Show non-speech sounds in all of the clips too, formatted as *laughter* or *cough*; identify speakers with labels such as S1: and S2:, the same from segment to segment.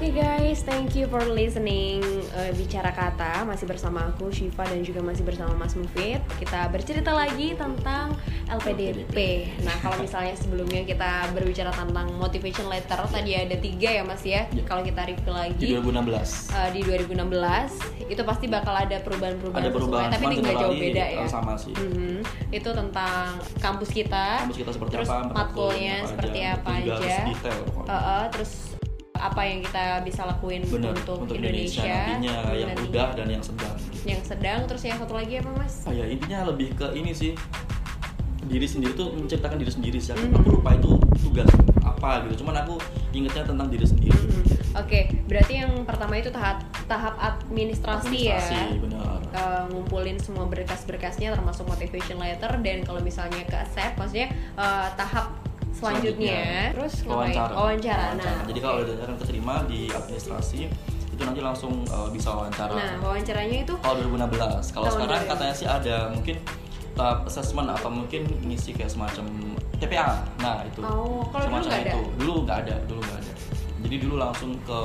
S1: Oke guys, thank you for listening uh, Bicara Kata. Masih bersama aku, Shiva dan juga masih bersama Mas Mufid. Kita bercerita lagi tentang LPDP Nah kalau misalnya sebelumnya kita berbicara tentang motivation letter Tadi ada tiga ya mas ya,
S2: Ya.
S1: Kalau kita review lagi
S2: di 2016
S1: uh, di 2016 Itu pasti bakal ada perubahan-perubahan
S2: ada perubahan.
S1: sesuai, Tapi nggak jauh beda
S2: eh,
S1: ya
S2: sama sih.
S1: Mhm. Itu tentang kampus kita.
S2: Kampus kita seperti
S1: Terus
S2: apa
S1: matkulnya
S2: apa
S1: seperti
S2: aja,
S1: apa aja.
S2: harus detail.
S1: Uh, uh, terus apa yang kita bisa lakuin
S2: Bener,
S1: untuk,
S2: untuk
S1: Indonesia,
S2: nantinya yang
S1: nantinya.
S2: udah dan yang sedang gitu.
S1: yang sedang terus yang satu lagi apa mas
S2: Ah ya intinya lebih ke ini sih diri sendiri tuh menciptakan diri sendiri sih aku,
S1: Mhm.
S2: aku lupa itu tugas apa gitu cuman aku ingetnya tentang diri sendiri
S1: Mhm. oke berarti yang pertama itu tahap tahap administrasi,
S2: administrasi
S1: ya
S2: benar
S1: Eh, ngumpulin semua berkas-berkasnya termasuk motivation letter dan kalau misalnya ke accept maksudnya eh, tahap selanjutnya, terus
S2: wawancara.
S1: wawancara. Nah.
S2: Jadi kalau udah yang keterima di administrasi itu nanti langsung uh, bisa wawancara.
S1: Nah wawancaranya itu
S2: kalau 2016 kalau sekarang
S1: 2016.
S2: katanya sih ada mungkin tahap assessment atau mungkin ngisi kayak semacam TPA nah itu.
S1: Oh, kalau dulu
S2: Semacam
S1: nggak ada?
S2: itu. dulu nggak ada dulu nggak ada. Jadi dulu langsung ke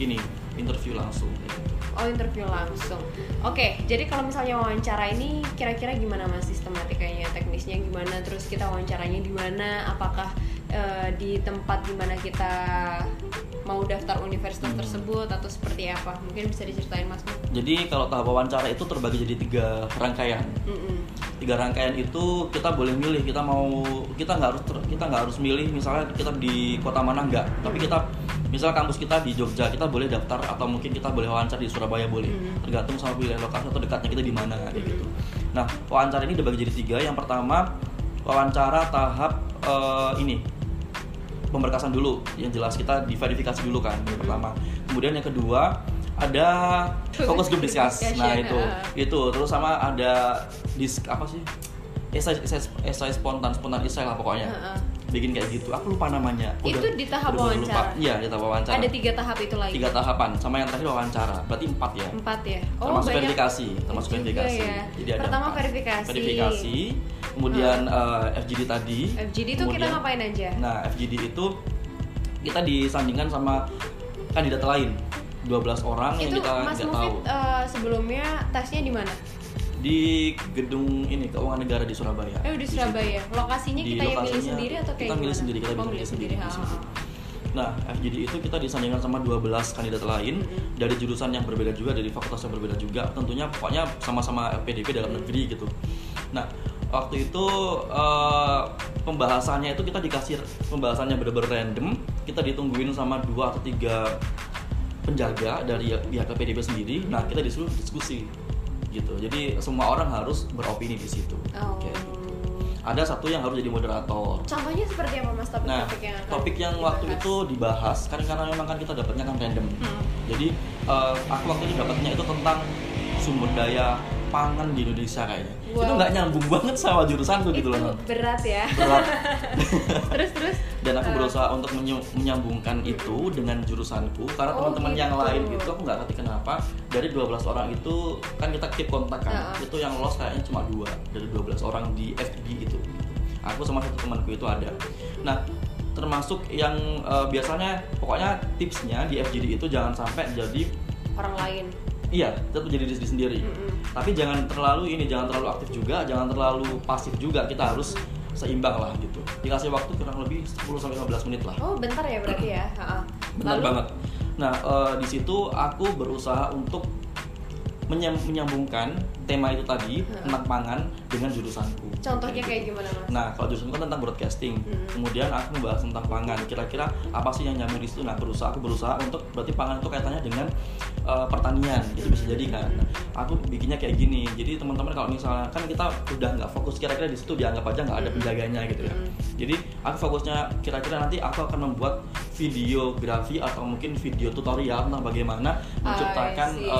S2: ini interview langsung gitu.
S1: Oh interview langsung. Oke, jadi kalau misalnya wawancara ini kira-kira gimana mas sistematikanya, teknisnya gimana? Terus kita wawancaranya di mana? Apakah eh, di tempat di mana kita mau daftar universitas
S2: Hmm.
S1: tersebut atau seperti apa? Mungkin bisa diceritain mas.
S2: jadi kalau tahap wawancara itu terbagi jadi tiga rangkaian
S1: Mm-mm.
S2: tiga rangkaian itu kita boleh milih kita mau kita nggak harus kita nggak harus milih misalnya kita di kota mana nggak tapi kita misalnya kampus kita di Jogja kita boleh daftar atau mungkin kita boleh wawancara di Surabaya boleh.
S1: Hmm.
S2: tergantung sama pilihan lokasi atau dekatnya kita di mana kayak
S1: Hmm.
S2: gitu. Nah wawancara ini dibagi jadi tiga. Yang pertama wawancara tahap eh, ini pemberkasan dulu. Yang jelas kita diverifikasi dulu kan yang pertama. Kemudian yang kedua ada fokus *laughs* group discuss nah itu.
S1: ah.
S2: itu. Terus sama ada disk apa sih esai esai, esai spontan spontan esai lah pokoknya
S1: Heeh.
S2: bikin kayak gitu aku lupa namanya
S1: Itu di tahap
S2: udah
S1: wawancara?
S2: iya di tahap wawancara
S1: Ada tiga tahap itu lagi.
S2: tiga tahapan sama yang terakhir wawancara berarti empat ya
S1: Empat ya. Oh
S2: termasuk
S1: banyak.
S2: verifikasi termasuk
S1: juga
S2: verifikasi
S1: ya.
S2: jadi ada
S1: Pertama
S2: empat.
S1: verifikasi.
S2: verifikasi kemudian eh, FGD tadi
S1: FGD itu kita ngapain aja?
S2: Nah, FGD itu kita disandingkan sama kandidat lain 12 orang yang
S1: itu
S2: kita
S1: Mas
S2: nggak
S1: Mufid
S2: tahu
S1: eh, sebelumnya tesnya di mana?
S2: Di gedung ini keuangan negara di Surabaya.
S1: Eh di. Surabaya. Lokasinya
S2: Di
S1: kita yang milih
S2: lokasinya
S1: sendiri atau kayak
S2: kita milih sendiri, kita
S1: Oh,
S2: milih sendiri di
S1: ha,
S2: situ.
S1: ha.
S2: Nah, FGD itu kita disandingkan sama 12 kandidat lain
S1: Mm-mm.
S2: dari jurusan yang berbeda juga, dari fakultas yang berbeda juga. Tentunya pokoknya sama-sama PDP dalam negeri gitu. Nah, waktu itu eh, pembahasannya itu kita dikasih pembahasannya bener-bener random. Kita ditungguin sama dua atau tiga penjaga dari pihak PDP sendiri. Nah, kita disuruh diskusi gitu. Jadi semua orang harus beropini di situ.
S1: Oh.
S2: Kayak gitu. Ada satu yang harus jadi moderator.
S1: Contohnya seperti apa mas topik
S2: Nah,
S1: topik yang
S2: topik yang waktu itu dibahas kan karena memang kan kita dapatnya kan random.
S1: Hmm.
S2: Jadi eh, aku waktu itu dapatnya itu tentang sumber daya pangan di Indonesia kayaknya.
S1: Wow.
S2: Itu nggak nyambung banget sama jurusanku gitu
S1: itu
S2: loh.
S1: berat ya.
S2: Berat. *laughs*
S1: terus terus.
S2: Dan aku
S1: Eh,
S2: berusaha untuk menyambungkan itu dengan jurusanku karena
S1: Oh,
S2: teman-teman yang
S1: gitu.
S2: lain itu aku nggak ngerti kenapa dari 12 orang itu kan kita keep kontak kan.
S1: Heeh.
S2: Itu yang lolos kayaknya cuma dua dari 12 orang di FD itu. Aku sama satu temanku itu ada. Nah, termasuk yang eh, biasanya pokoknya tipsnya di FGD itu jangan sampai jadi
S1: orang lain.
S2: Iya tetap jadi diri sendiri
S1: Mm-mm.
S2: tapi jangan terlalu ini jangan terlalu aktif juga jangan terlalu pasif juga kita harus seimbang lah gitu dikasih waktu kurang lebih 10 sampai 15 menit lah
S1: Oh bentar ya berarti ya. *clears throat*
S2: Benar
S1: Lalu?
S2: banget nah eh, di situ aku berusaha untuk menyam- menyambungkan tema itu tadi
S1: Heeh.
S2: tentang pangan dengan jurusanku
S1: Contohnya
S2: Kayak
S1: kayak gimana mas?
S2: Nah, kalau jurusanku kan tentang broadcasting.
S1: Hmm.
S2: Kemudian aku membahas tentang pangan. Kira-kira apa sih yang nyambung di situ? Nah, berusaha aku berusaha untuk berarti pangan itu kaitannya dengan uh, pertanian. Itu bisa jadi kan. Nah, aku bikinnya kayak gini. Jadi teman-teman kalau misalnya kan kita udah nggak fokus kira-kira di situ dianggap aja nggak ada
S1: Hmm.
S2: penjaganya gitu ya.
S1: Hmm.
S2: Jadi aku fokusnya kira-kira nanti aku akan membuat videografi atau mungkin video tutorial tentang bagaimana menciptakan
S1: I see.
S2: uh,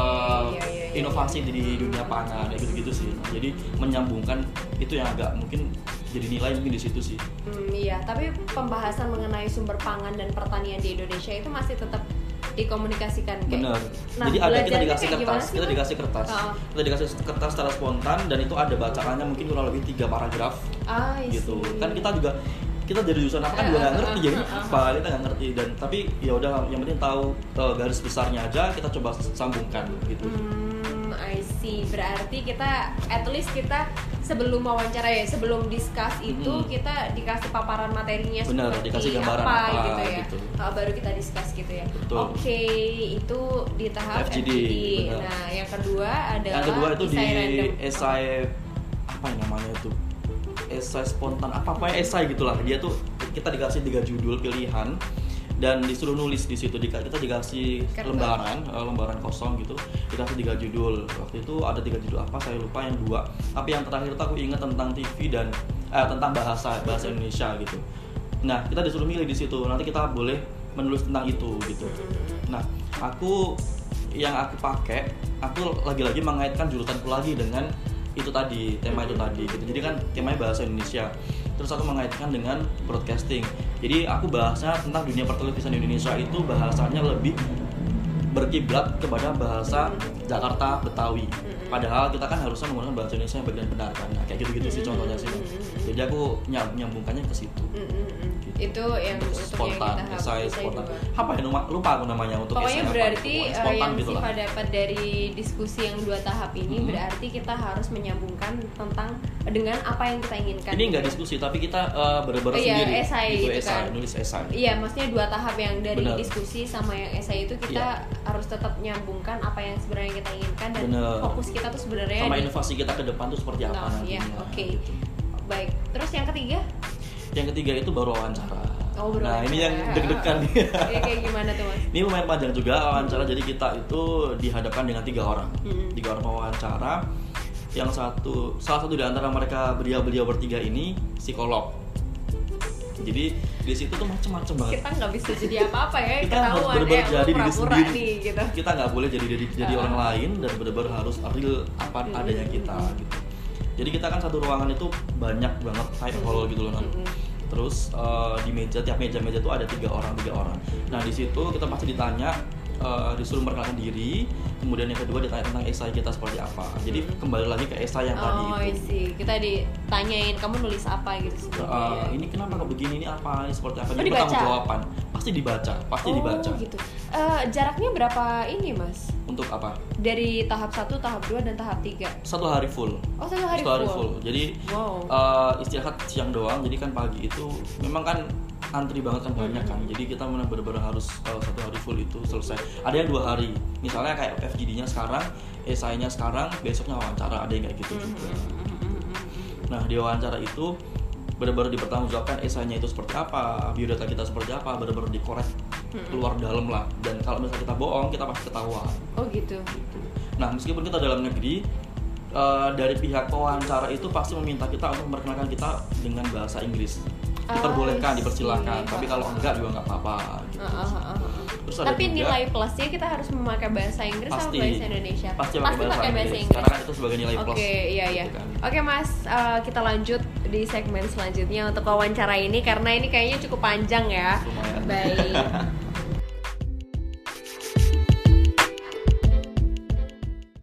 S1: Iya, iya, iya,
S2: inovasi
S1: iya.
S2: di dunia pangan kayak gitu-gitu sih. Jadi menyambungkan itu yang agak mungkin jadi nilai mungkin di situ sih.
S1: Hmm, iya, tapi pembahasan mengenai sumber pangan dan pertanian di Indonesia itu masih tetap dikomunikasikan kayak.
S2: Bener.
S1: Nah,
S2: Jadi ada kita dikasih kertas, kita dikasih kertas,
S1: Oh.
S2: kita dikasih kertas secara spontan dan itu ada bacaannya mungkin kurang lebih tiga paragraf
S1: Ah,
S2: gitu. Kan kita juga kita dari jurusan apa kan juga nggak ngerti jadi apa kita nggak ngerti dan tapi ya udah yang penting tahu uh, garis besarnya aja kita coba sambungkan gitu
S1: Hmm, I see. Berarti kita at least kita sebelum wawancara ya, sebelum discuss itu
S2: Mhm.
S1: kita dikasih paparan materinya
S2: Benar,
S1: seperti
S2: dikasih gambaran
S1: apa,
S2: apa,
S1: gitu ya.
S2: gitu.
S1: Uh, baru kita discuss gitu ya. Oke, itu di tahap
S2: FGD.
S1: Nah, yang kedua adalah
S2: yang kedua itu di
S1: random.
S2: esai apa namanya itu esai spontan apa apa ya esai gitulah. Dia tuh kita dikasih tiga judul pilihan dan disuruh nulis di situ. Kita dikasih
S1: Kertas.
S2: lembaran eh, lembaran kosong gitu. Dikasih tiga judul. Waktu itu ada tiga judul apa saya lupa yang dua. Tapi yang terakhir tuh aku ingat tentang TV dan eh, tentang bahasa bahasa Indonesia gitu. Nah kita disuruh milih di situ. Nanti kita boleh menulis tentang itu gitu. Nah, aku yang aku pakai, aku lagi-lagi mengaitkan jurusanku lagi dengan itu tadi, tema itu tadi gitu. Jadi kan temanya bahasa Indonesia. Terus aku mengaitkan dengan broadcasting. Jadi aku bahasnya tentang dunia pertelevisian Indonesia itu bahasanya lebih berkiblat kepada bahasa Jakarta Betawi. Padahal kita kan harusnya menggunakan bahasa Indonesia yang bagian benar kan. Nah, kayak gitu-gitu sih contohnya sih. Jadi aku nyam- nyambungkannya ke situ.
S1: Mm, mm, mm. Itu yang
S2: Untuk
S1: untuk
S2: spontan,
S1: yang tahap
S2: esai
S1: esai
S2: spontan.
S1: dua.
S2: Apa ya lupa, lupa aku namanya untuk
S1: Pokoknya
S2: esai apa
S1: berarti
S2: gitu.
S1: eh,
S2: Spontan
S1: yang
S2: gitu.
S1: Siva dapat dari diskusi yang dua tahap ini
S2: Mhm.
S1: berarti kita harus menyambungkan tentang dengan apa yang kita inginkan.
S2: Ini nggak diskusi tapi kita uh, bener-bener
S1: Iya,
S2: sendiri
S1: esai
S2: gitu,
S1: gitu
S2: esai,
S1: kan.
S2: nulis esai.
S1: Iya, maksudnya dua tahap yang dari
S2: Benar.
S1: diskusi sama yang esai itu kita
S2: Iya.
S1: harus tetap nyambungkan apa yang sebenarnya kita inginkan dan
S2: Benar.
S1: fokus kita tuh sebenarnya
S2: Sama
S1: di
S2: inovasi kita ke depan tuh seperti apa
S1: Nah,
S2: nantinya.
S1: iya, oke.
S2: gitu.
S1: Baik. Terus yang ketiga?
S2: Yang ketiga itu baru wawancara.
S1: Oh,
S2: nah ini yang deg-degan nih.
S1: Kayak gimana tuh, Mas?
S2: ini lumayan panjang juga wawancara. Jadi kita itu dihadapkan dengan tiga orang,
S1: Mm-mm.
S2: tiga orang wawancara. Yang satu, salah satu di antara mereka beliau-beliau bertiga ini psikolog. Jadi di situ tuh macem-macem banget.
S1: Kita nggak bisa jadi apa-apa ya,
S2: kita harus
S1: eh, lu
S2: jadi diri sendiri
S1: nih gitu.
S2: kita nggak boleh jadi jadi, jadi
S1: Ah.
S2: orang lain dan benar-benar harus real apa
S1: Mm-mm.
S2: adanya kita gitu jadi kita kan satu ruangan itu banyak banget kayak hall gitu loh.
S1: Mm-mm.
S2: terus eh, di meja tiap meja meja itu ada tiga orang tiga orang nah di situ kita pasti ditanya eh, disuruh memperkenalkan diri kemudian yang kedua ditanya tentang esai kita seperti apa jadi
S1: Mm.
S2: kembali lagi ke esai yang tadi
S1: Oh,
S2: itu
S1: I see. Kita ditanyain kamu nulis apa gitu sebelumnya.
S2: ini kenapa kok begini ini apa ini seperti apa
S1: Oh,
S2: jadi
S1: dibaca?
S2: jawaban pasti dibaca pasti
S1: oh,
S2: dibaca
S1: gitu. Eh, jaraknya berapa ini, Mas?
S2: Untuk apa?
S1: Dari tahap 1, tahap 2 dan tahap 3.
S2: satu hari full.
S1: Oh, satu hari
S2: satu hari
S1: full.
S2: full. Jadi
S1: Wow.
S2: eh, istirahat siang doang. Jadi kan pagi itu memang kan antri banget kan banyak kan. Jadi kita benar-benar harus eh, satu hari full itu selesai. Ada yang dua hari. Misalnya kayak FGD-nya sekarang esainya sekarang besoknya wawancara. Ada yang kayak gitu. Juga nah di wawancara itu benar-benar dipertanggungjawabkan esainya itu seperti apa biodata kita seperti apa benar-benar dikorek keluar dalam lah dan kalau misalnya kita bohong kita pasti ketahuan
S1: Oh, gitu.
S2: gitu. Nah, meskipun kita dalam negeri eh, dari pihak pewawancara itu pasti meminta kita untuk memperkenalkan kita dengan bahasa Inggris.
S1: Ah,
S2: Diperbolehkan, dipersilahkan. Tapi kalau enggak juga nggak apa-apa. gitu.
S1: Ah, ah, ah, ah.
S2: Terus ada
S1: Tapi
S2: juga-
S1: nilai plusnya kita harus memakai bahasa Inggris
S2: Pasti.
S1: sama bahasa Indonesia.
S2: Pasti pakai bahasa,
S1: pakai
S2: Inggris. Karena kan itu sebagai nilai
S1: Oke,
S2: plus.
S1: iya iya.
S2: gitu kan.
S1: Oke Mas, eh, kita lanjut di segmen selanjutnya untuk wawancara ini karena ini kayaknya cukup panjang ya.
S2: Lumayan.
S1: Baik. *laughs*